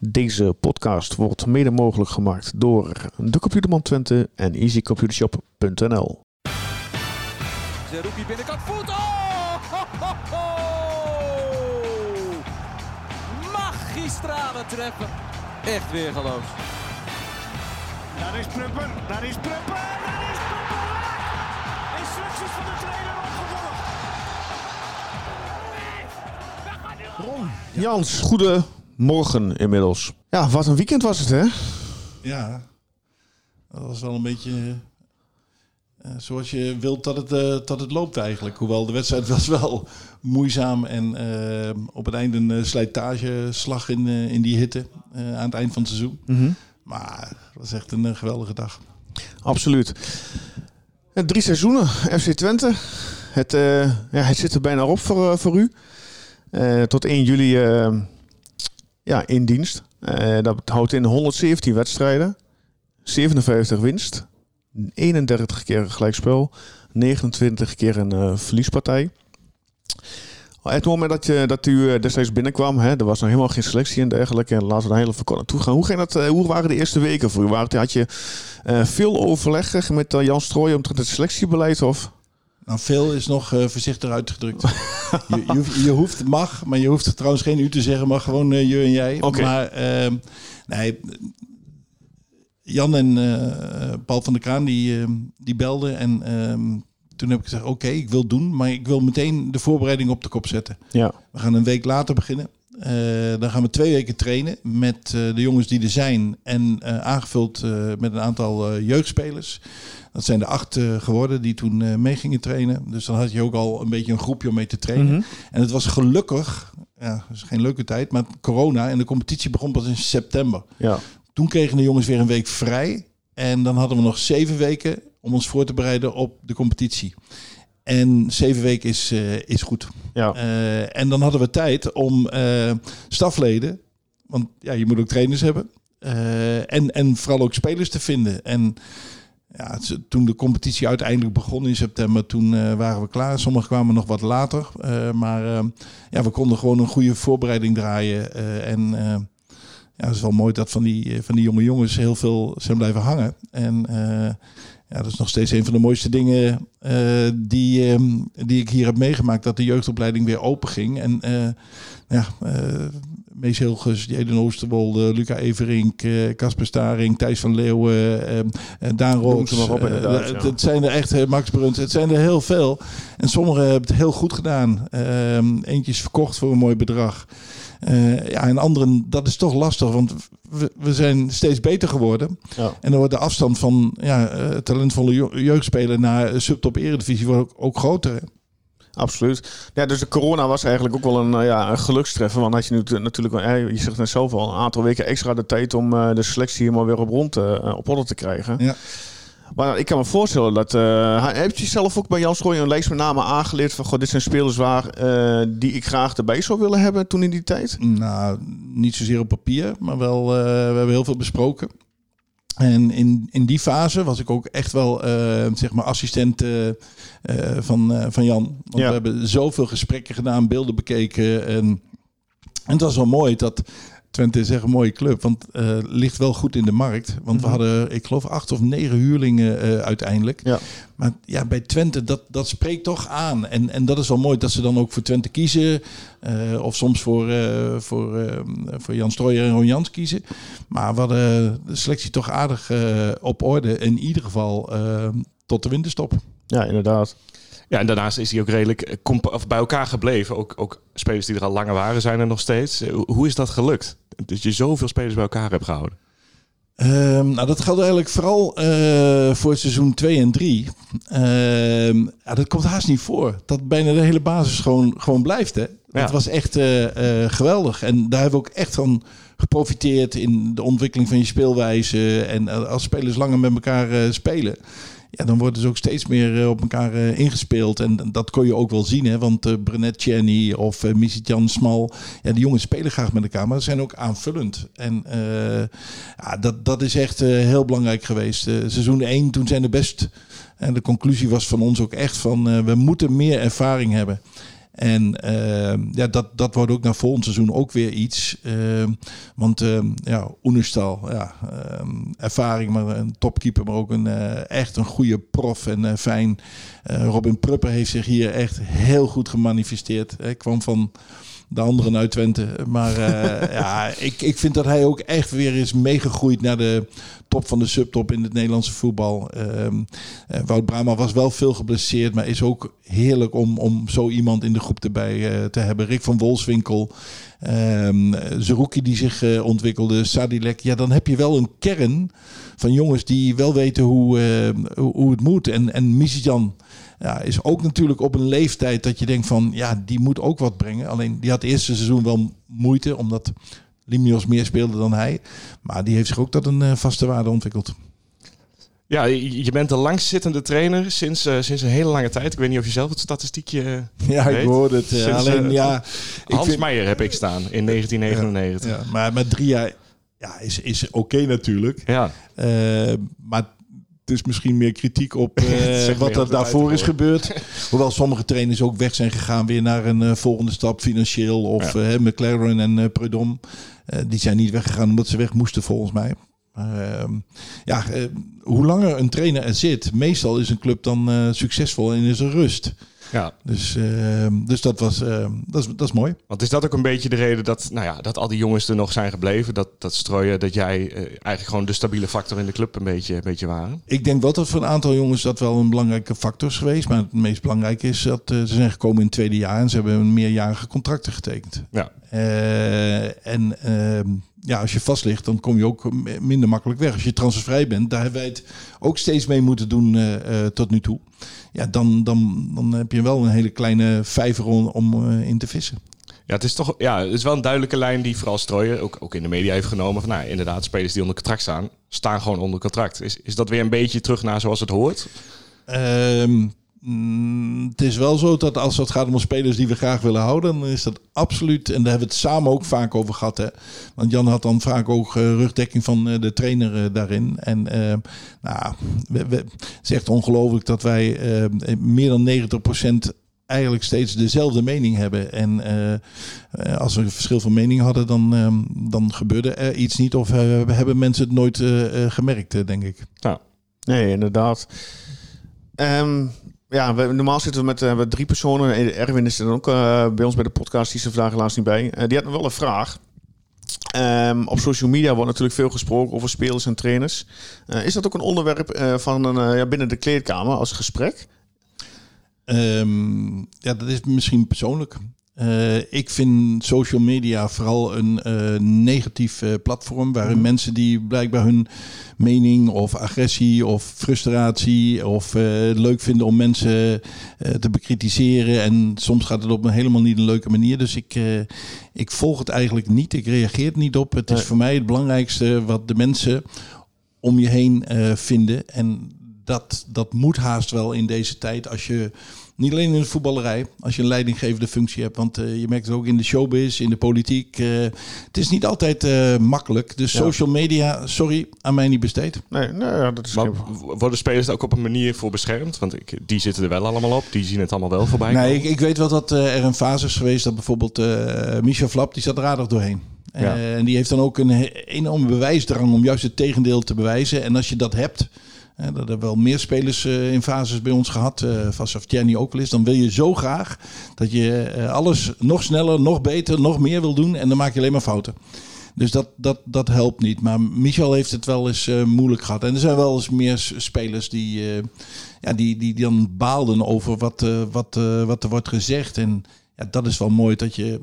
Deze podcast wordt mede mogelijk gemaakt door de Computerman Twente en easycomputershop.nl. Zerouki binnenkant voet. Oh! Ho, ho, ho! Magistrale treppen. Echt weer geloof. Daar is Prupper, daar is Prupper, daar is Prupper! Instructies van de trainer opgevolgd. Jans, goedemorgen inmiddels. Ja, wat een weekend was het hè? Ja, dat was wel een beetje eh, zoals je wilt dat het, eh, dat het loopt eigenlijk. Hoewel de wedstrijd was wel moeizaam en eh, op het einde een slijtageslag in, eh, in die hitte eh, aan het eind van het seizoen. Maar het was echt een geweldige dag. Absoluut. Drie seizoenen, FC Twente. Het, eh, ja, het zit er bijna op voor, voor u. Eh, tot 1 juli ja, in dienst. Eh, dat houdt in 117 wedstrijden, 57 winst, 31 keer een gelijkspel, 29 keer een eh, verliespartij. Het moment dat, je, dat u eh, destijds binnenkwam, hè, er was nog helemaal geen selectie en dergelijke. En laten we daar heel even naartoe gaan. Hoe, ging dat, hoe waren de eerste weken voor u? Had je veel overleg met Jan Strooijen omtrent het selectiebeleid? Of? Nou, veel is nog eh, voorzichtig uitgedrukt. je, je, hoeft, je hoeft, mag, maar je hoeft trouwens geen u te zeggen, maar gewoon eh, je en jij. Oké. Maar ehm, nee, Jan en eh, Paul van der Kraan die, ehm, die belden en ehm, toen heb ik gezegd, oké, ik wil doen, maar ik wil meteen de voorbereiding op de kop zetten. Ja. We gaan een week later beginnen. Eh, dan gaan we twee weken trainen met eh, de jongens die er zijn. En eh, aangevuld met een aantal jeugdspelers. Dat zijn de acht geworden die toen mee gingen trainen. Dus dan had je ook al een beetje een groepje om mee te trainen. Mhm. En het was gelukkig, ja, is geen leuke tijd, maar corona. En de competitie begon pas in september. Ja. Toen kregen de jongens weer een week vrij. En dan hadden we nog zeven weken om ons voor te bereiden op de competitie. En zeven weken is, eh, is goed. Ja. Eh, en dan hadden we tijd om eh, stafleden, want ja, je moet ook trainers hebben, en, en vooral ook spelers te vinden. En ja, toen de competitie uiteindelijk begon in september, toen waren we klaar. Sommigen kwamen nog wat later, maar ja, we konden gewoon een goede voorbereiding draaien. en ja, het is wel mooi dat van die, van die jonge jongens heel veel zijn blijven hangen. En ja, dat is nog steeds een van de mooiste dingen eh, die, ehm, die ik hier heb meegemaakt. Dat de jeugdopleiding weer open ging. En eh, ja, eh Mees Hilgers, Jeden Oosterwolde, Luca Everink, eh, Casper Staring, Thijs van Leeuwen, eh, Daan inderdaad, het- ja. Zijn er echt, Max Bruns, het zijn er heel veel. En sommigen hebben het heel goed gedaan. Ehm, eentje is verkocht voor een mooi bedrag. Ja, en anderen, dat is toch lastig, want we, we zijn steeds beter geworden. Ja. En dan wordt de afstand van ja, talentvolle jeugdspeler naar subtop eredivisie wordt ook, ook groter. Absoluut. Ja, dus de corona was eigenlijk ook wel een, eh, ja, een gelukstreffer. Want had je nu natuurlijk, wel- je zegt net zelf al, een aantal weken extra de tijd om eh, de selectie helemaal weer op, rond, eh, op orde te krijgen. Ja. Maar ik kan me voorstellen dat... eh heb je zelf ook bij Jan Strooijen een lijst met namen aangeleerd van... God, dit zijn spelers waar, die ik graag erbij zou willen hebben toen in die tijd? Nou, niet zozeer op papier, maar wel, eh, we hebben heel veel besproken. En in, in die fase was ik ook echt wel eh, zeg maar assistent eh, eh, van, van Jan. Want Ja. we hebben zoveel gesprekken gedaan, beelden bekeken. En, en het was wel mooi dat Twente is echt een mooie club, want eh ligt wel goed in de markt. Want we hadden, ik geloof, acht of negen huurlingen eh, uiteindelijk. Ja. Maar ja, bij Twente, dat, dat spreekt toch aan. En, en dat is wel mooi dat ze dan ook voor Twente kiezen. eh, of soms voor, eh, voor, voor Jan Strooijer en Ron Jans kiezen. Maar we hadden de selectie toch aardig eh, op orde. In ieder geval tot de winterstop. Ja, inderdaad. Ja, en daarnaast is hij ook redelijk bij elkaar gebleven. Ook, ook spelers die er al langer waren zijn er nog steeds. Hoe is dat gelukt? Dat je zoveel spelers bij elkaar hebt gehouden. Ehm, nou, dat geldt eigenlijk vooral eh, voor seizoen 2 en 3. Ehm, ja, dat komt haast niet voor. Dat bijna de hele basis gewoon, gewoon blijft. Hè? Ja. Het was echt eh, eh, geweldig. En daar hebben we ook echt van geprofiteerd in de ontwikkeling van je speelwijze. En als spelers langer met elkaar spelen, ja, dan worden ze ook steeds meer eh, op elkaar eh, ingespeeld. En dat kon je ook wel zien, hè? want eh Brenet Chenny of uh, Misitjan Smal, ja, die jongens spelen graag met elkaar, maar ze zijn ook aanvullend. En ja, dat, dat is echt heel belangrijk geweest. Seizoen 1, toen zijn er best, en de conclusie was van ons ook echt van, we moeten meer ervaring hebben. En ehm, ja, dat, dat wordt ook naar volgend seizoen ook weer iets. Ehm, want ehm, ja, Oenestal, ja, ervaring, maar een topkeeper, maar ook een, eh, echt een goede prof en eh, fijn. Eh, Robin Prupper heeft zich hier echt heel goed gemanifesteerd. Hij kwam van de anderen uit Twente. Maar eh, ja, ik, ik vind dat hij ook echt weer is meegegroeid naar de top van de subtop in het Nederlandse voetbal. Ehm, eh, Wout Brama was wel veel geblesseerd, maar is ook heerlijk om, om zo iemand in de groep erbij eh, te hebben. Rick van Wolfswinkel, um, Zerouki die zich ontwikkelde, Sadilek. Ja, dan heb je wel een kern van jongens die wel weten hoe, hoe, hoe het moet. En, en Misjan ja, is ook natuurlijk op een leeftijd dat je denkt van... ja, die moet ook wat brengen. Alleen die had het eerste seizoen wel moeite, omdat Limnios meer speelde dan hij. Maar die heeft zich ook tot een eh, vaste waarde ontwikkeld. Ja, je bent de langstzittende trainer sinds, eh, sinds een hele lange tijd. Ik weet niet of je zelf het statistiekje... eh, Ja, ik hoorde het. Sinds, alleen ja, ik Hans vind- Meijer heb ik staan in 1999. ja, maar met drie jaar ja, is, is oké natuurlijk. Ja. Maar is misschien meer kritiek op eh, wat er daarvoor is gebeurd. Hoewel sommige trainers ook weg zijn gegaan weer naar een eh, volgende stap financieel. Of Ja. eh, McLaren en. Eh, die zijn niet weggegaan omdat ze weg moesten volgens mij. Ehm, ja, hoe langer een trainer er zit, meestal is een club dan succesvol en is er rust. Ja. Dus, ehm, dus dat, was, ehm, dat, is, dat is mooi. Want is dat ook een beetje de reden dat, nou ja, dat al die jongens er nog zijn gebleven? Dat, dat strooien, dat jij eh, eigenlijk gewoon de stabiele factor in de club een beetje, een beetje waren? Ik denk wel dat voor een aantal jongens dat wel een belangrijke factor is geweest. Maar het meest belangrijke is dat eh, ze zijn gekomen in het tweede jaar en ze hebben een meerjarige contracten getekend. Ja. Eh, en ehm, ja, als je vast ligt, dan kom je ook minder makkelijk weg. Als je transfervrij bent, daar hebben wij het ook steeds mee moeten doen eh, eh, tot nu toe. Ja, dan, dan, dan heb je wel een hele kleine vijver om, om eh, in te vissen. Ja, het is toch ja, het is wel een duidelijke lijn die vooral Strooien ook, ook in de media heeft genomen. Van, nou, inderdaad, spelers die onder contract staan, staan gewoon onder contract. Is, is dat weer een beetje terug naar zoals het hoort? Ehm, mm, het is wel zo dat als het gaat om spelers die we graag willen houden, dan is dat absoluut. En daar hebben we het samen ook vaak over gehad. Hè? Want Jan had dan vaak ook eh, rugdekking van eh, de trainer eh, daarin. En ehm, nou, het is echt ongelooflijk dat wij ehm, meer dan 90% eigenlijk steeds dezelfde mening hebben. En als we een verschil van mening hadden, dan, ehm, dan gebeurde er iets niet. Of hebben mensen het nooit gemerkt, denk ik. Nee, inderdaad. Ehm, ja, we, normaal zitten we met, met drie personen. Eh, Erwin is er dan ook eh, bij ons bij de podcast. Die is er vandaag helaas niet bij. Die had nog wel een vraag. Ehm, op social media wordt natuurlijk veel gesproken over spelers en trainers. Is dat ook een onderwerp van een, ja, binnen de kleedkamer als gesprek? Ehm, ja, dat is misschien persoonlijk. Eh, ik vind social media vooral een eh, negatief eh, platform waarin mensen die blijkbaar hun mening of agressie of frustratie of leuk vinden om mensen te bekritiseren en soms gaat het op een helemaal niet een leuke manier. Dus ik, ik volg het eigenlijk niet. Ik reageer er niet op. Het is voor mij het belangrijkste wat de mensen om je heen vinden. En dat, dat moet haast wel in deze tijd als je niet alleen in de voetballerij, als je een leidinggevende functie hebt. Want eh, je merkt het ook in de showbiz, in de politiek. eh, het is niet altijd eh, makkelijk. Dus Ja. social media, sorry, aan mij niet besteed. Nee, nou ja, dat is Maar geen- worden spelers er ook op een manier voor beschermd? Want ik, die zitten er wel allemaal op. Die zien het allemaal wel voorbij Nee, komen. ik, ik weet wel dat er een fase is geweest dat bijvoorbeeld eh Michel Flap, die zat er aardig doorheen. Ja. En die heeft dan ook een enorme bewijsdrang om juist het tegendeel te bewijzen. En als je dat hebt, dat hebben wel meer spelers eh, in fases bij ons gehad, eh of Jenny ook wel is, dan wil je zo graag dat je eh, alles nog sneller, nog beter, nog meer wil doen. En dan maak je alleen maar fouten. Dus dat, dat, dat helpt niet. Maar Michel heeft het wel eens moeilijk gehad. En er zijn wel eens meer spelers die, ja, die, die, dan baalden over wat, wat, wat er wordt gezegd. En ja, dat is wel mooi dat je,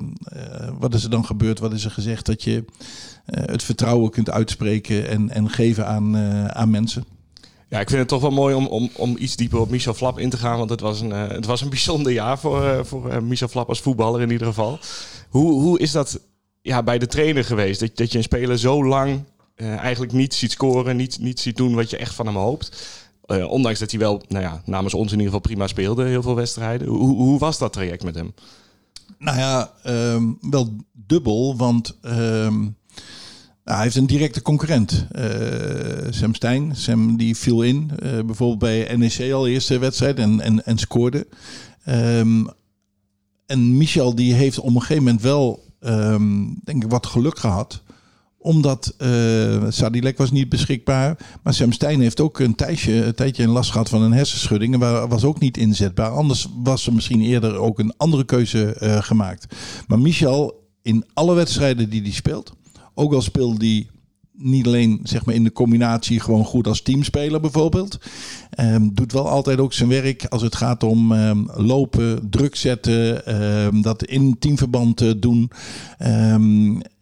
wat is er dan gebeurd, wat is er gezegd, dat je het vertrouwen kunt uitspreken en, en geven aan, aan mensen. Ja, ik vind het toch wel mooi om, om, om iets dieper op Michel Flap in te gaan. Want het was een, eh, het was een bijzonder jaar voor, eh, voor eh, Michel Flap als voetballer in ieder geval. Hoe, hoe is dat ja, bij de trainer geweest? Dat, dat je een speler zo lang eigenlijk niet ziet scoren, niet, niet ziet doen wat je echt van hem hoopt. Ondanks dat hij wel nou ja, namens ons in ieder geval prima speelde, heel veel wedstrijden. Hoe, hoe was dat traject met hem? Nou ja, ehm, wel dubbel, want ehm, nou, hij heeft een directe concurrent. Eh, Sam Stein, Sam die viel in, eh, bijvoorbeeld bij NEC al eerste wedstrijd en, en, en scoorde. Ehm, en Michel die heeft op een gegeven moment wel, ehm, denk ik, wat geluk gehad omdat uh, Sadilek was niet beschikbaar. Maar Sam Stein heeft ook een tijdje, een tijdje een last gehad van een hersenschudding. En was ook niet inzetbaar. Anders was er misschien eerder ook een andere keuze uh, gemaakt. Maar Michel, in alle wedstrijden die hij speelt. Ook al speelt hij niet alleen zeg maar, in de combinatie gewoon goed als teamspeler bijvoorbeeld. Um, doet wel altijd ook zijn werk als het gaat om um, lopen, druk zetten, um, dat in teamverband uh, doen.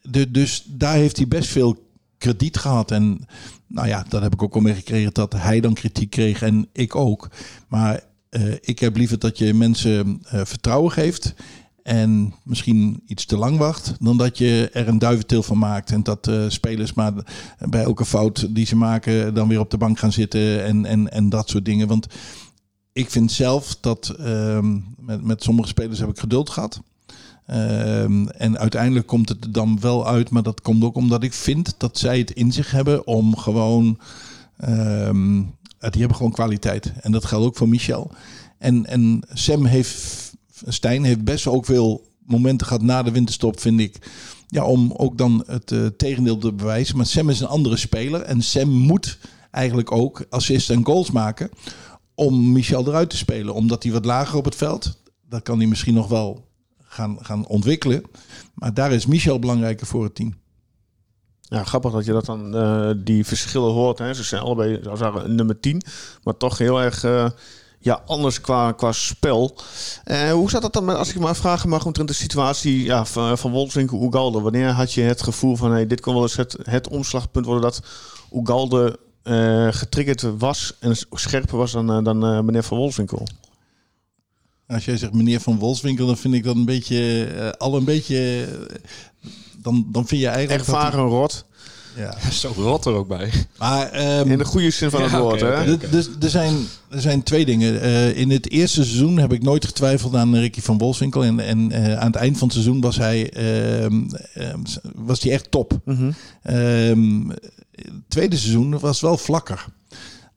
De, dus daar heeft hij best veel krediet gehad. En nou ja, dat heb ik ook al meegekregen dat hij dan kritiek kreeg en ik ook. Maar uh, ik heb liever dat je mensen uh, vertrouwen geeft. En misschien iets te lang wacht. Dan dat je er een duiventil van maakt. En dat uh, spelers maar bij elke fout die ze maken. dan weer op de bank gaan zitten. En, en, en dat soort dingen. Want ik vind zelf dat. ehm met, met sommige spelers heb ik geduld gehad. Um, en uiteindelijk komt het dan wel uit, maar dat komt ook omdat ik vind dat zij het in zich hebben om gewoon. Um, die hebben gewoon kwaliteit. En dat geldt ook voor Michel. En, en Sam heeft. Stijn heeft best ook veel momenten gehad na de winterstop, vind ik. Ja, om ook dan het uh, tegendeel te bewijzen. Maar Sam is een andere speler. En Sam moet eigenlijk ook assist en goals maken. Om Michel eruit te spelen. Omdat hij wat lager op het veld. Dat kan hij misschien nog wel gaan, gaan ontwikkelen. Maar daar is Michel belangrijker voor het team. Ja, grappig dat je dat dan uh, die verschillen hoort. Hè. Ze zijn allebei zou nummer 10, maar toch heel erg uh, ja, anders qua, qua spel. Uh, hoe zat dat dan met, als ik maar vragen mag, omtrent de situatie ja, van, van Wolfswinkel Oegalde? Wanneer had je het gevoel van hey, dit kon wel eens het, het omslagpunt worden dat Oegalde getriggerd was en scherper was dan, dan meneer Van Wolfswinkel? Als jij zegt meneer Van Wolfswinkel, dan vind ik dat een beetje, uh, al een beetje, uh, dan, dan vind je eigenlijk... Ervaren rot. Ja. Zo rot er ook bij. Maar, um, in de goede zin van ja, het woord, okay, hè? Okay. Dus er zijn, er zijn twee dingen. Uh, in het eerste seizoen heb ik nooit getwijfeld aan Ricky van Wolfswinkel. En, en uh, aan het eind van het seizoen was hij, uh, was hij echt top. Mm -hmm. het tweede seizoen was wel vlakker.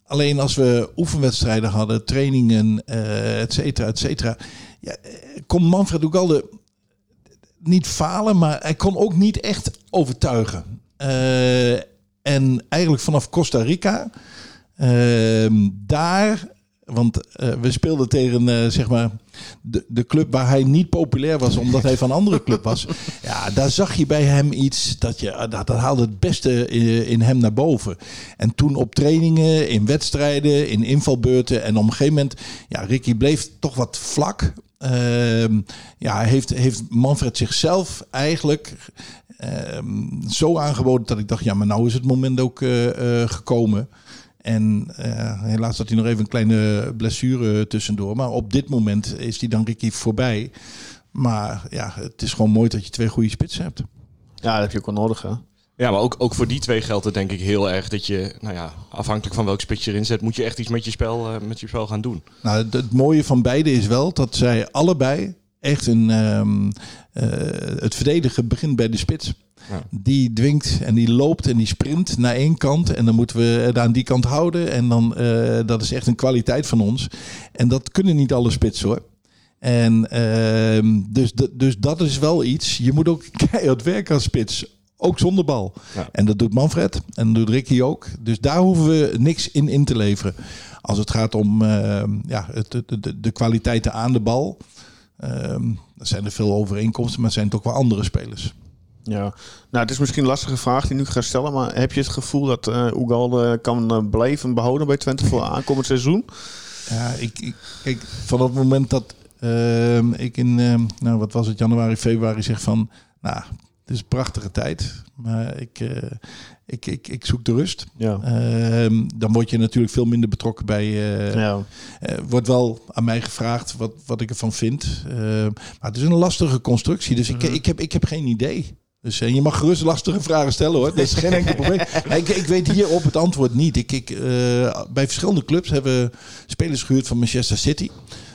Alleen als we oefenwedstrijden hadden, trainingen, uh, et cetera, et cetera. Ja, kon Manfred Ugalde niet falen, maar hij kon ook niet echt overtuigen. Uh, en eigenlijk vanaf Costa Rica, uh, daar want uh, we speelden tegen uh, zeg maar de, de club waar hij niet populair was, omdat hij van een andere club was. Ja, daar zag je bij hem iets dat je dat, dat haalde het beste in, in, hem naar boven. En toen op trainingen, in wedstrijden, in invalbeurten en op een gegeven moment, ja, Ricky bleef toch wat vlak. Uh, ja, heeft, heeft Manfred zichzelf eigenlijk zo aangeboden dat ik dacht, ja, maar nou is het moment ook eh, gekomen. En uh, helaas had hij nog even een kleine blessure tussendoor. Maar op dit moment is die dan Ricky voorbij. Maar ja, het is gewoon mooi dat je twee goede spitsen hebt. Ja, dat heb je ook wel nodig, hè? Ja, maar ook, ook voor die twee geldt het denk ik heel erg dat je, nou ja, afhankelijk van welk spits je erin zet, moet je echt iets met je spel, uh, met je spel gaan doen. Nou, het, het mooie van beide is wel dat zij allebei echt een, um, uh, het verdedigen begint bij de spits. Ja. Die dwingt en die loopt en die sprint naar één kant. En dan moeten we het aan die kant houden. En dan, uh, dat is echt een kwaliteit van ons. En dat kunnen niet alle spitsen hoor. En uh, dus, dus dat is wel iets. Je moet ook keihard werken als spits. Ook zonder bal. Ja. En dat doet Manfred. En dat doet Ricky ook. Dus daar hoeven we niks in in te leveren. Als het gaat om uh, ja, het, de, de, de kwaliteiten aan de bal. Um, er zijn er veel overeenkomsten, maar er zijn toch wel andere spelers. Ja, nou het is misschien een lastige vraag die nu ga stellen, maar heb je het gevoel dat uh, Ugalde kan uh, blijven behouden bij Twente voor aankomend seizoen? Ja, ik, ik kijk, vanaf het moment dat uh, ik in, nou wat was het, januari, februari zeg van, nou, het is een prachtige tijd, maar ik, uh, ik, ik, ik zoek de rust. Ja. Uh, dan word je natuurlijk veel minder betrokken bij. Uh, ja. wordt wel aan mij gevraagd wat, wat ik ervan vind. Ehm, maar het is een lastige constructie, dus ik, ik, heb, ik heb geen idee. Dus uh, je mag gerust lastige vragen stellen hoor. Dat is geen enkel probleem. ik, ik, weet hier op het antwoord niet. Ik, ik, bij verschillende clubs hebben we spelers gehuurd van Manchester City.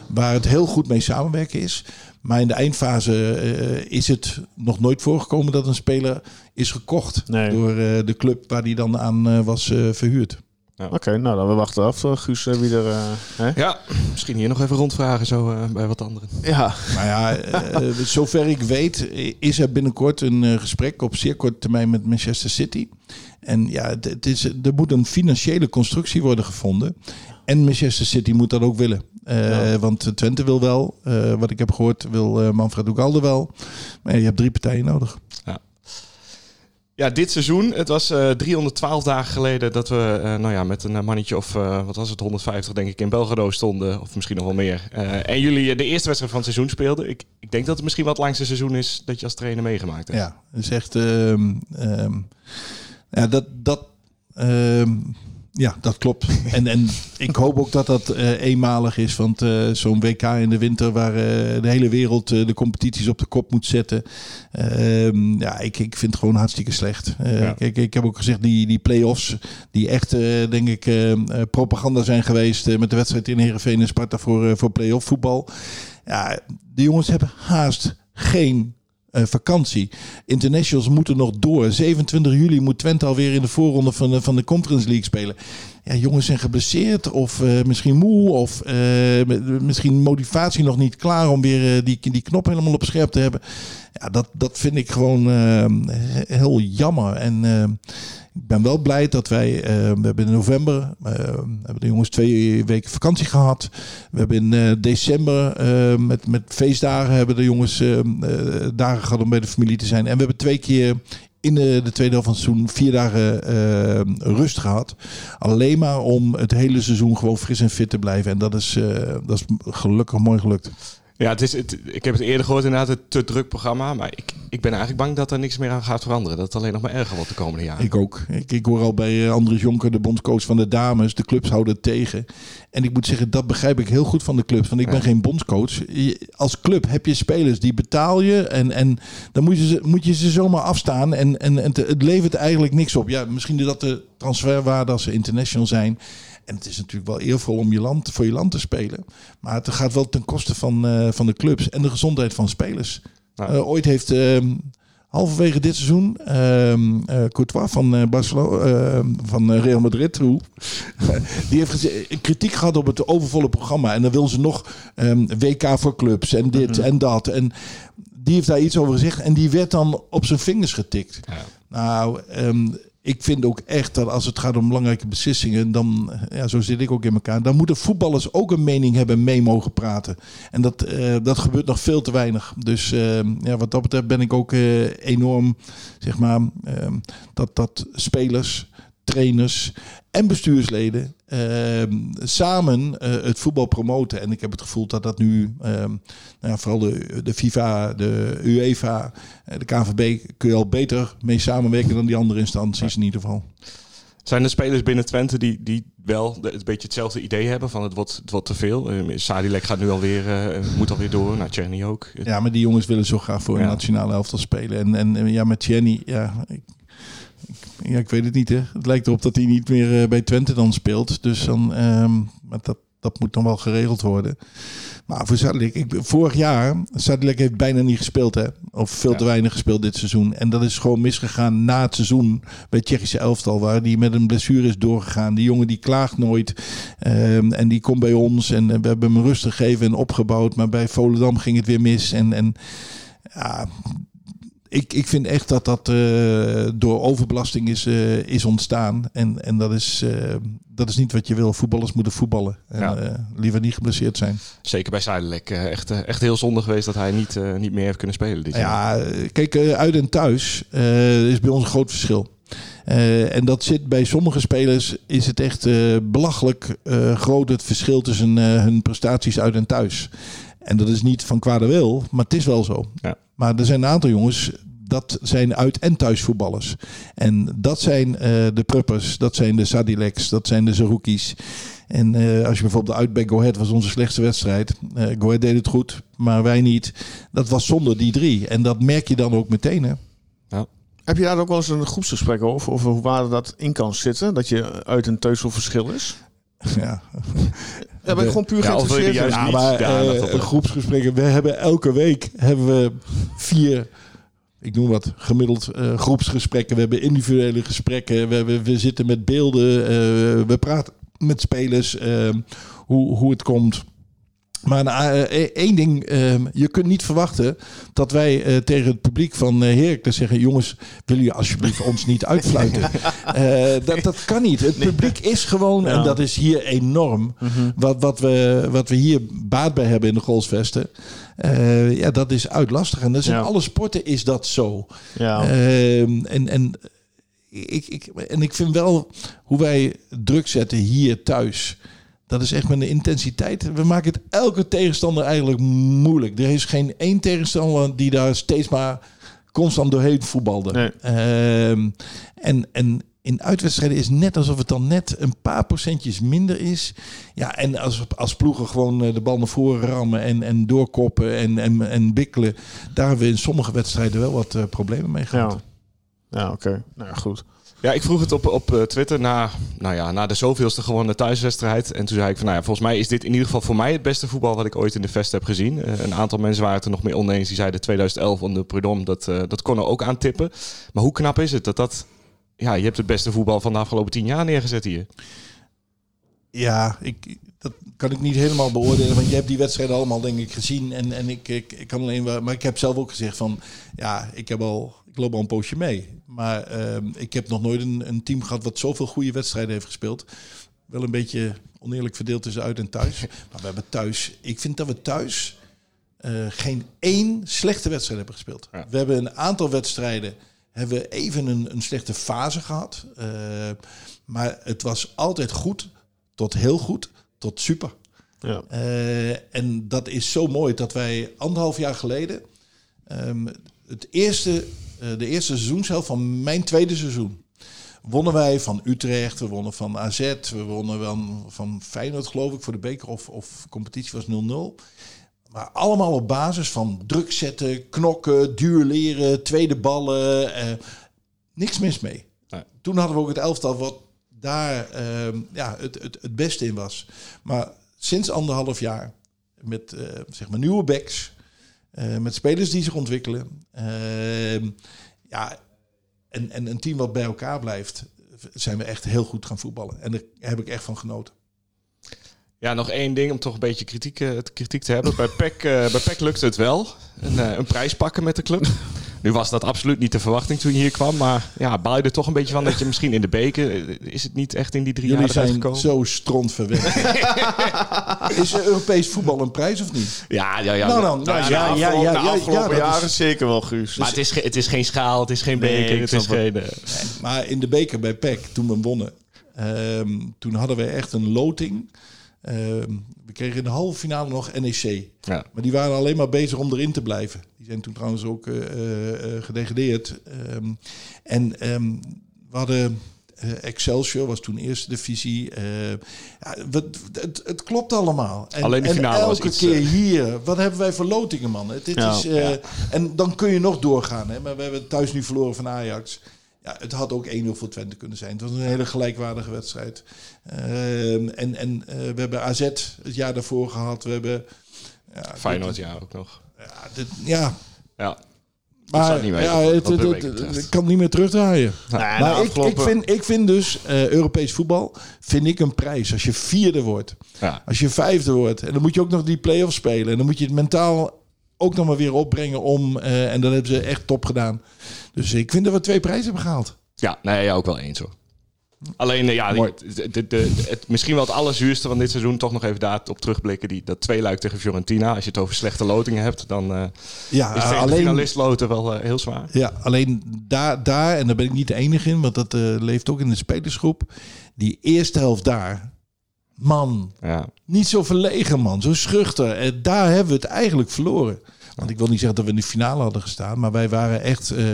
Waar het heel goed mee samenwerken is. Maar in de eindfase uh, is het nog nooit voorgekomen dat een speler is gekocht. Nee. Door de club waar die dan aan was verhuurd. Ja. Oké, nou dan we wachten af, eh, Guus, eh, wie er... eh, hè? Ja, misschien hier nog even rondvragen zo eh, bij wat anderen. Ja, Maar ja, eh, zover ik weet is er binnenkort een eh, gesprek op zeer korte termijn met Manchester City. En ja, het, het is, er moet een financiële constructie worden gevonden. En Manchester City moet dat ook willen. Eh, Want Twente wil wel, eh, wat ik heb gehoord, wil eh, Manfred Ugalde wel. Maar je hebt drie partijen nodig. Ja, dit seizoen. Het was eh 312 dagen geleden dat we nou ja, met een mannetje of wat was het, 150 denk ik in Belgrado stonden. Of misschien nog wel meer. En jullie de eerste wedstrijd van het seizoen speelden. Ik, ik denk dat het misschien wat het langste seizoen is dat je als trainer meegemaakt hebt. Ja, dat is echt. ehm, ehm, ja, dat. dat ehm, ja, dat klopt. En, en ik hoop ook dat dat eh, eenmalig is. Want eh, zo'n WK in de winter waar eh, de hele wereld de competities op de kop moet zetten. ehm, ja, ik, ik vind het gewoon hartstikke slecht. Ja. Kijk, ik heb ook gezegd, die, die play-offs, die echt, denk ik, propaganda zijn geweest met de wedstrijd in Heerenveen en Sparta voor, voor play-off voetbal. Ja, de jongens hebben haast geen eh, vakantie. Internationals moeten nog door. 27 juli moet Twente alweer in de voorronde van de, van de Conference League spelen. Ja, jongens zijn geblesseerd of eh, misschien moe of eh, misschien motivatie nog niet klaar om weer die, die knop helemaal op scherp te hebben. Ja, dat, dat vind ik gewoon he- heel jammer. En ik ben wel blij dat wij, eh, we hebben in november, eh, hebben de jongens twee weken vakantie gehad. We hebben in eh, december met, met feestdagen hebben de jongens dagen gehad om bij de familie te zijn. En we hebben twee keer in de, de tweede helft van het seizoen vier dagen rust gehad. Alleen maar om het hele seizoen gewoon fris en fit te blijven. En dat is, dat is gelukkig mooi gelukt. Ja, het is, het, ik heb het eerder gehoord, inderdaad, het te druk programma. Maar ik, ik ben eigenlijk bang dat er niks meer aan gaat veranderen. Dat het alleen nog maar erger wordt de komende jaren. Ik ook. Ik, ik hoor al bij eh, Andries Jonker, de bondscoach van de dames. De clubs houden het tegen. En ik moet zeggen, dat begrijp ik heel goed van de clubs. Want ik ben geen bondscoach. Als club heb je spelers die betaal je. En, en dan moet je, ze, moet je ze zomaar afstaan. En, en, en te- het levert eigenlijk niks op. Ja, misschien dat de transferwaarde als ze international zijn. En het is natuurlijk wel eervol om je land, voor je land te spelen. Maar het gaat wel ten koste van, eh, van de clubs en de gezondheid van spelers. Eh, ooit heeft ehm, halverwege dit seizoen ehm eh, Courtois van Barcelona, ehm, van Real Madrid, hoe, die heeft kritiek gehad op het overvolle programma. En dan wil ze nog WK voor clubs en dit en dat. En die heeft daar iets over gezegd en die werd dan op zijn vingers getikt. Ja. Nou, ehm, ik vind ook echt dat als het gaat om belangrijke beslissingen, dan, ja, zo zit ik ook in elkaar, dan moeten voetballers ook een mening hebben en mee mogen praten. En dat, eh, dat gebeurt nog veel te weinig. Dus ehm, ja, wat dat betreft ben ik ook eh, enorm, zeg maar, ehm, dat, dat spelers, trainers en bestuursleden ehm, samen eh, het voetbal promoten. En ik heb het gevoel dat dat nu, ehm, nou ja, vooral de, de FIFA, de UEFA, eh, de KVB, kun je al beter mee samenwerken dan die andere instanties in ieder geval. Zijn er spelers binnen Twente die, die wel een beetje hetzelfde idee hebben van het wordt, het wordt te veel? Eh, Sadilek gaat nu alweer, eh moet alweer door. Nou, Czerny ook. Ja, maar die jongens willen zo graag voor een Ja. nationale elftal spelen. En, en ja, met Jenny, ja ik, ja, ik weet het niet. Hè. Het lijkt erop dat hij niet meer eh, bij Twente dan speelt. Dus dan, maar dat, dat moet dan wel geregeld worden. Maar voor Sadilek, ik, vorig jaar, Sadilek heeft bijna niet gespeeld. Hè? Of veel te weinig gespeeld dit seizoen. En dat is gewoon misgegaan na het seizoen bij het Tsjechische elftal. Waar die met een blessure is doorgegaan. Die jongen die klaagt nooit. Ehm, en die komt bij ons. En eh, we hebben hem rust gegeven en opgebouwd. Maar bij Volendam ging het weer mis. En, en ja, ik, ik vind echt dat dat eh, door overbelasting is, eh, is ontstaan. En, en dat, is, eh, dat is niet wat je wil. Voetballers moeten voetballen. En Ja. liever niet geblesseerd zijn. Zeker bij eh, echt, echt heel zonde geweest dat hij niet, niet meer heeft kunnen spelen dit jaar. Ja, eh, kijk, uit en thuis is bij ons een groot verschil. En dat zit bij sommige spelers is het echt eh, belachelijk groot het verschil tussen hun prestaties uit en thuis. En dat is niet van kwade wil, maar het is wel zo. Ja. Maar er zijn een aantal jongens, dat zijn uit- en thuisvoetballers. En dat zijn eh, de Pruppers, dat zijn de Sadileks, dat zijn de Zeroukis. En eh, als je bijvoorbeeld uit bij Go Ahead was onze slechtste wedstrijd. Eh Go Ahead deed het goed, maar wij niet. Dat was zonder die drie. En dat merk je dan ook meteen. Hè? Heb je daar ook wel eens een groepsgesprek over? Over hoe waar dat in kan zitten? Dat je uit een teusel verschil is? Ja, Ja, ben ik gewoon puur Ja, geïnteresseerd. juist in. niet maar eh, groepsgesprekken. We hebben elke week hebben we vier ik noem wat, gemiddeld eh, groepsgesprekken. We hebben individuele gesprekken. We, hebben, we zitten met beelden. eh, we praten met spelers. hoe, hoe het komt. Maar eh, eh, één ding, eh, je kunt niet verwachten dat wij eh, tegen het publiek van Heracles zeggen... jongens, willen jullie alsjeblieft ons niet uitfluiten? Dat, dat kan niet. Het publiek is gewoon, en dat is hier enorm... wat, wat, we, wat we hier baat bij hebben in de Golsvesten... eh, ja, dat is uitlastig. En dat is in alle sporten is dat zo. Ja. Ehm, en, en, ik, ik, en ik vind wel hoe wij druk zetten hier thuis. Dat is echt met een intensiteit. We maken het elke tegenstander eigenlijk moeilijk. Er is geen één tegenstander die daar steeds maar constant doorheen voetbalde. Nee. Ehm, en, en in uitwedstrijden is net alsof het dan net een paar procentjes minder is. Ja, en als, als ploegen gewoon eh, de bal naar voren rammen en, en doorkoppen en, en, en bikkelen. Daar hebben we in sommige wedstrijden wel wat eh, problemen mee gehad. Ja, ja oké. Nou ja, goed. Ja, ik vroeg het op, op eh, Twitter na, nou ja, na de zoveelste gewonnen thuiswedstrijd. En toen zei ik van, nou ja, volgens mij is dit in ieder geval voor mij het beste voetbal wat ik ooit in de Vest heb gezien. Eh, een aantal mensen waren het er nog mee oneens. Die zeiden 2011 onder Prudhomme, dat, eh, dat kon er ook aan tippen. Maar hoe knap is het dat dat... Ja, je hebt het beste voetbal van de afgelopen tien jaar neergezet hier. Ja, ik, dat kan ik niet helemaal beoordelen. Want je hebt die wedstrijden allemaal, denk ik, gezien. En, en ik, ik, ik kan alleen maar. Maar ik heb zelf ook gezegd van. Ja, ik heb al. Ik loop al een poosje mee. Maar ehm, ik heb nog nooit een, een team gehad wat zoveel goede wedstrijden heeft gespeeld. Wel een beetje oneerlijk verdeeld tussen uit en thuis. Maar we hebben thuis. Ik vind dat we thuis. eh, geen één slechte wedstrijd hebben gespeeld. Ja. We hebben een aantal wedstrijden. Hebben we even een, een slechte fase gehad. Eh, maar het was altijd goed tot heel goed, tot super. Ja. Eh, en dat is zo mooi dat wij anderhalf jaar geleden ehm, het eerste, de eerste seizoenshelft van mijn tweede seizoen wonnen wij van Utrecht, we wonnen van AZ, we wonnen van, van Feyenoord geloof ik voor de beker of, of competitie was 0-0. Maar allemaal op basis van druk zetten, knokken, duelleren, tweede ballen. eh, niks mis mee. Nee. Toen hadden we ook het elftal wat daar ehm, ja, het, het, het beste in was. Maar sinds anderhalf jaar met eh, zeg maar nieuwe backs, eh, met spelers die zich ontwikkelen. ehm, ja, en, en een team wat bij elkaar blijft, zijn we echt heel goed gaan voetballen. En daar heb ik echt van genoten. Ja, nog één ding om toch een beetje kritiek, eh, kritiek te hebben. Bij PEC, eh, bij PEC lukte het wel. Een, een prijs pakken met de club. Nu was dat absoluut niet de verwachting toen je hier kwam. Maar ja, baal je er toch een beetje van dat je misschien in de beker... eh, Is het niet echt in die drie Jullie jaar zijn gekomen? zo strontverwend. Is er Europees voetbal een prijs of niet? Ja, ja, ja. Nou, nou, nou, ja, ja, ja, ja, ja, de afgelopen jaren is- zeker wel, Guus. Maar het is, het is geen schaal, het is geen beker, het is geen... eh, Maar in de beker bij PEC, toen we wonnen, ehm, toen hadden we echt een loting. Ehm, we kregen in de halve finale nog NEC. ja. Maar die waren alleen maar bezig om erin te blijven. Zijn toen trouwens ook eh, eh, eh, gedegradeerd. Ehm, en ehm, we hadden Excelsior, was toen eerste divisie. Ja, wat- het, het klopt allemaal. En, Alleen de en finale was elke iets, keer hier. Wat hebben wij voor lotingen, man? Het, dit is, En dan kun je nog doorgaan. Hè? Maar we hebben thuis nu verloren van Ajax. Ja, het had ook 1-0 voor Twente kunnen zijn. Het was een hele gelijkwaardige wedstrijd. Ehm, en en we hebben AZ het jaar daarvoor gehad. We hebben... Ja, Feyenoord, ja, ook nog. Ja, dit, ja. Ja. maar het niet weten, ja, wat het, kan niet meer terugdraaien. Nee, maar nou, ik, ik, vind, ik vind dus eh, Europees voetbal vind ik een prijs. Als je vierde wordt, Ja. als je vijfde wordt, en dan moet je ook nog die play-offs spelen. En dan moet je het mentaal ook nog maar weer opbrengen om. eh, en dat hebben ze echt top gedaan. Dus ik vind dat we twee prijzen hebben gehaald. Ja, nee, ja, ook wel eens hoor. Alleen, eh, ja, de, de, de- het, misschien wel het allerzuurste van dit seizoen, toch nog even daarop terugblikken. Die, dat tweeluik tegen Fiorentina. Als je het over slechte lotingen hebt, dan eh, Ja, is tegen de alleen, finalist loten wel eh, heel zwaar. ja, alleen daar, daar, en daar ben ik niet de enige in, want dat leeft ook in de spelersgroep. Die eerste helft daar, man, Ja. Niet zo verlegen, man. Zo schuchter. En daar hebben we het eigenlijk verloren. Want ik wil niet zeggen dat we in de finale hadden gestaan. Maar wij waren echt eh,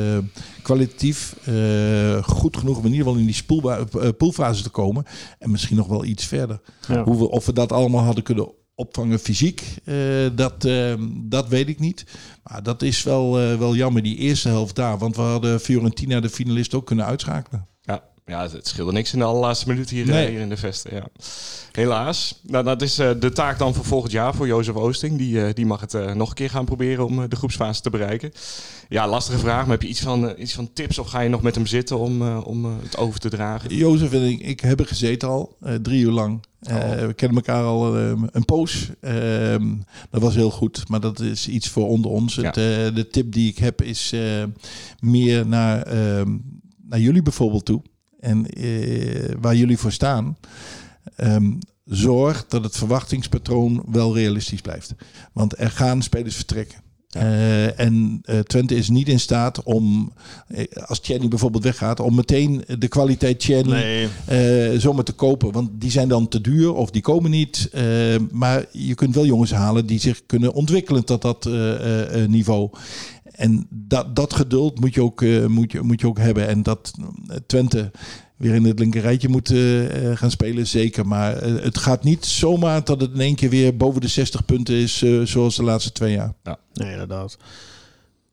kwalitatief eh, goed genoeg om in ieder geval in die spoelba- eh, poolfase te komen. En misschien nog wel iets verder. Ja. Hoe we, of we dat allemaal hadden kunnen opvangen fysiek, dat, dat weet ik niet. Maar dat is wel, wel jammer, die eerste helft daar. Want we hadden Fiorentina, de finalist, ook kunnen uitschakelen. Ja, het, scheelde niks in de allerlaatste minuut hier, Nee. eh, hier in de vesten. Ja. Helaas. Nou, dat is eh, de taak dan voor volgend jaar voor Jozef Oosting. Die, eh, die mag het nog een keer gaan proberen om de groepsfase te bereiken. Ja, lastige vraag. Maar heb je iets van, iets van tips of ga je nog met hem zitten om, om het over te dragen? Jozef en ik, ik hebben gezeten al, drie uur lang. Eh, We kennen elkaar al eh, een poos. Ehm, dat was heel goed, maar dat is iets voor onder ons. Het, de tip die ik heb is meer naar, ehm, naar jullie bijvoorbeeld toe. En eh, waar jullie voor staan. Ehm, zorg dat het verwachtingspatroon wel realistisch blijft. Want er gaan spelers vertrekken. Eh, en eh, Twente is niet in staat om, als Tjerni bijvoorbeeld weggaat, om meteen de kwaliteit Tjerni Nee, zomaar te kopen. Want die zijn dan te duur of die komen niet. Maar je kunt wel jongens halen die zich kunnen ontwikkelen tot dat niveau. En dat, dat geduld moet je, ook, eh, moet, je, moet je ook hebben. En dat eh, Twente weer in het linkerrijtje moet eh, gaan spelen, zeker. Maar het gaat niet zomaar dat het in één keer weer boven de 60 punten is, eh, zoals de laatste twee jaar. nee, inderdaad.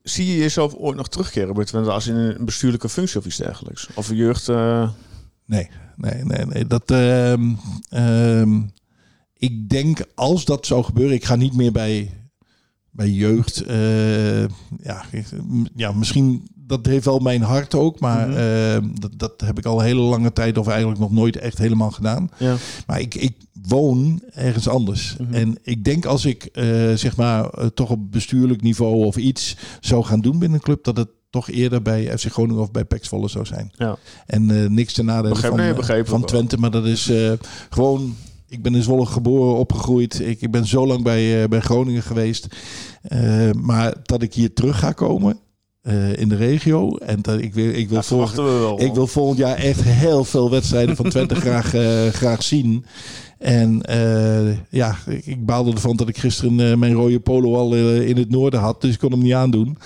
Zie je jezelf ooit nog terugkeren bij Twente als in een bestuurlijke functie of iets dergelijks? Of een jeugd... eh, Nee, nee, nee, nee. Dat, ehm, ehm, ik denk als dat zou gebeuren, ik ga niet meer bij, bij jeugd. eh, ja, ja, misschien dat heeft wel mijn hart ook, maar Mhm. ehm, dat, dat heb ik al een hele lange tijd of eigenlijk nog nooit echt helemaal gedaan. ja. Maar ik, ik woon ergens anders. Mhm. En ik denk als ik eh, zeg maar eh, toch op bestuurlijk niveau of iets zou gaan doen binnen een club, dat het toch eerder bij FC Groningen of bij PEC Zwolle zou zijn. Ja. En eh, niks nadele Begrijp- van, nee, eh, van. Twente, maar dat is eh, gewoon. Ik ben in Zwolle geboren, opgegroeid. Ik, ik ben zo lang bij, eh, bij Groningen geweest. Eh, maar dat ik hier terug ga komen eh, in de regio. En dat ik wil, ik wil Dat volgen. verwachten we wel. Ik wil volgend jaar echt heel veel wedstrijden van Twente graag, graag zien. En ja, ik, ik baalde ervan dat ik gisteren mijn rode polo al in het noorden had. Dus ik kon hem niet aandoen.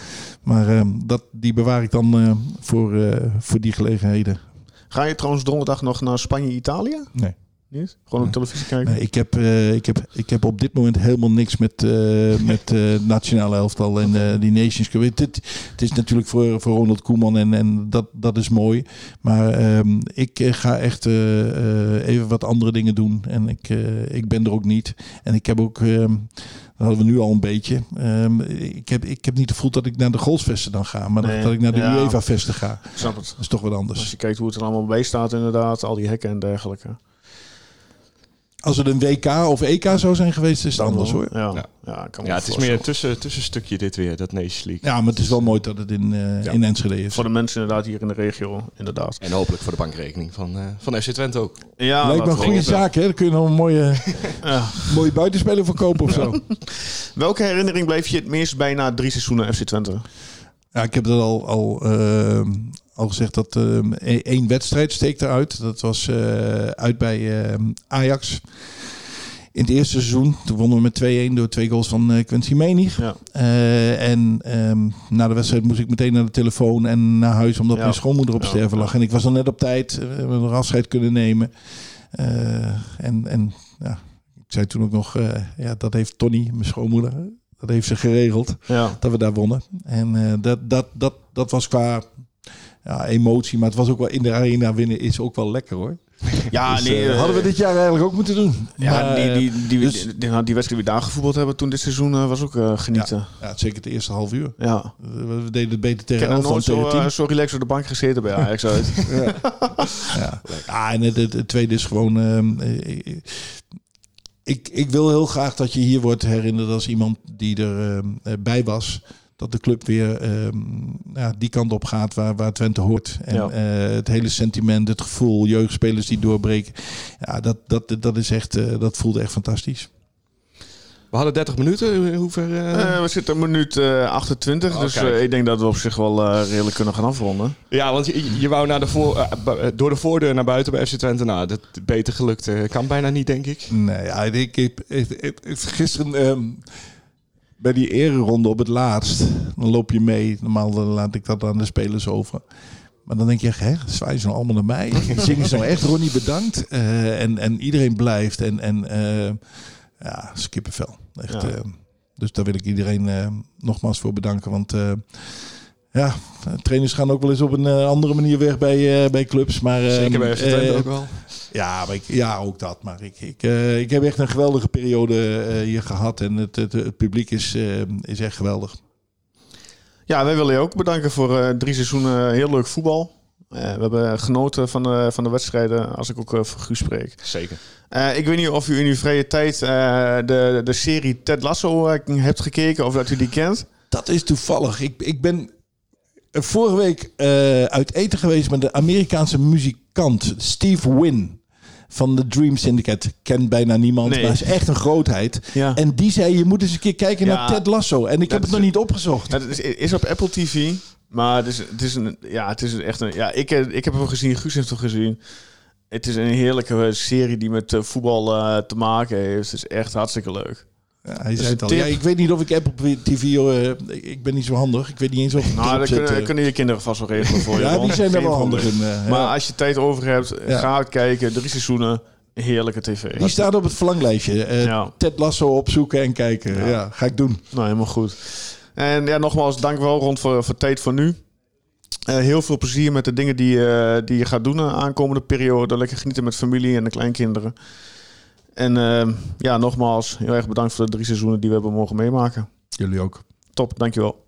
Maar eh, dat, die bewaar ik dan voor, voor die gelegenheden. Ga je trouwens donderdag nog naar Spanje-Italië? Nee. Gewoon op televisie kijken? Nee, ik, heb, eh, ik, heb, ik heb op dit moment helemaal niks met, eh met eh nationale elftal en die Nations Cup. Het, het, is natuurlijk voor, voor Ronald Koeman en, en dat, dat is mooi. Maar ehm, ik ga echt even wat andere dingen doen. En ik, ik ben er ook niet. En ik heb ook... ehm, dat hadden we nu al een beetje. Ehm, ik, heb, ik heb niet het gevoel dat ik naar de golfsvesten dan ga. Maar dat- Nee, dat ik naar de ja. UEFA-vesten ga. Snap het. Dat is toch wat anders. Als je kijkt hoe het er allemaal bij staat inderdaad, al die hekken en dergelijke. Als het een WK of EK zou zijn geweest, is het anders wel. hoor. Ja, ja. Ja. kan het is meer een tussen, tussenstukje dit weer, dat Nations League. Ja, maar het is wel mooi dat het in, eh, Ja. in Enschede is. Voor de mensen inderdaad hier in de regio, inderdaad. En hopelijk voor de bankrekening van, eh, van FC Twente ook. Ja, Lijkt me een goede zaak, hè? Daar kun je nog een mooie, Ja. mooie buitenspeler voor kopen of zo. Welke herinnering bleef je het meest bij na drie seizoenen FC Twente? Ja, ik heb dat al, al, ehm, al gezegd dat ehm, e- één wedstrijd steekt eruit. Dat was eh, uit bij ehm, Ajax. In het eerste seizoen. Toen wonnen we met 2-1 door twee goals van eh Quincy Menig. Ja. Eh, en ehm, na de wedstrijd moest ik meteen naar de telefoon en naar huis omdat Ja. mijn schoonmoeder op Ja, sterven lag. En ik was dan net op tijd. We hebben nog afscheid kunnen nemen. En en ja, ik zei toen ook nog, ja, dat heeft Tony, mijn schoonmoeder, dat heeft ze geregeld Ja. dat we daar wonnen. En dat, dat, dat, dat was qua ja, emotie, maar het was ook wel in de arena winnen is ook wel lekker hoor. Ja, Dus, nee. eh, eh, hadden we dit jaar eigenlijk ook moeten doen. Ja, Maar, die, eh, die, die, dus- die, die, die wedstrijd die we daar gevoetbald hebben toen dit seizoen was ook eh, genieten. ja, zeker het eerste half uur. Ja. We, we deden het beter Ik tegen 11 dan nooit zo, tegen 10. eh, zo relaxed op de bank gezeten bij Ajax uit. Ja. Ah, en het, het, het tweede is gewoon. ehm, eh, ik, ik wil heel graag dat je hier wordt herinnerd als iemand die er ehm, eh, bij was. Dat de club weer ehm, ja, die kant op gaat waar, waar Twente hoort. En Ja. eh, het hele sentiment, het gevoel, jeugdspelers die doorbreken. Ja, dat, dat, dat is echt, eh, dat voelde echt fantastisch. We hadden 30 minuten. In hoever... eh? Eh, we zitten op minuut eh, 28, Oh, dus ik denk dat we op zich wel eh, redelijk kunnen gaan afronden. Ja, want je, je wou naar de voor, door de voordeur naar buiten bij FC Twente. Nou, dat beter gelukt kan bijna niet, denk ik. Nee, ja, ik heb ik- ik- ik- gisteren ehm, bij die ereronde op het laatst, dan loop je mee. Normaal laat ik dat aan de spelers over. Maar dan denk je echt, hè, zwaaien ze nou allemaal naar mij? Zingen ze nou echt, Ronnie bedankt? Eh, en, en iedereen blijft. En, en eh, ja, skippenvel. Echt, Ja. eh, dus daar wil ik iedereen nogmaals voor bedanken. Want Ja, trainers gaan ook wel eens op een eh, andere manier weg bij, eh, bij clubs. Maar, eh, Zeker bij FC Twente eh, ook wel. Ja, maar ik, ja, ook dat. Maar ik, ik, eh, ik heb echt een geweldige periode eh, hier gehad. En het, het, het publiek is, is echt geweldig. Ja, wij willen je ook bedanken voor eh, drie seizoenen heel leuk voetbal. Eh, we hebben genoten van de, van de wedstrijden, als ik ook voor Guus spreek. Zeker. Eh, ik weet niet of u in uw vrije tijd eh, de, de serie Ted Lasso hebt gekeken of dat u die kent. Dat is toevallig. Ik, ik ben vorige week eh, uit eten geweest met de Amerikaanse muzikant Steve Wynn. Van de Dream Syndicate. Kent bijna niemand, Nee. maar is echt een grootheid. Ja. En die zei, je moet eens een keer kijken Ja. naar Ted Lasso. En ik heb Dat het nog niet opgezocht. Het is, is op Apple TV, maar het is, het is, een, ja, het is echt een... Ja, ik, ik heb hem gezien, Guus heeft hem gezien. Het is een heerlijke serie die met eh, voetbal eh, te maken heeft. Het is echt hartstikke leuk. Ja, hij is zei het al. Ja, ik weet niet of ik Apple TV... eh, ik ben niet zo handig. Ik weet niet eens of ik Nou, dat kunnen, eh. kunnen je kinderen vast wel regelen voor je. Ja, die zijn er wel handig in. eh, Maar ja. als je tijd over hebt, Ja. ga kijken. Drie seizoenen, heerlijke tv. Die staat op het verlanglijstje. Eh, Ja. Ted Lasso opzoeken en kijken. Ja. ga ik doen. Nou, helemaal goed. En ja, nogmaals, dank wel rond voor, voor tijd voor nu. Eh, heel veel plezier met de dingen die, die je gaat doen de aankomende periode. Lekker genieten met familie en de kleinkinderen. En eh, ja, nogmaals, heel erg bedankt voor de drie seizoenen die we hebben mogen meemaken. Jullie ook. Top, dankjewel.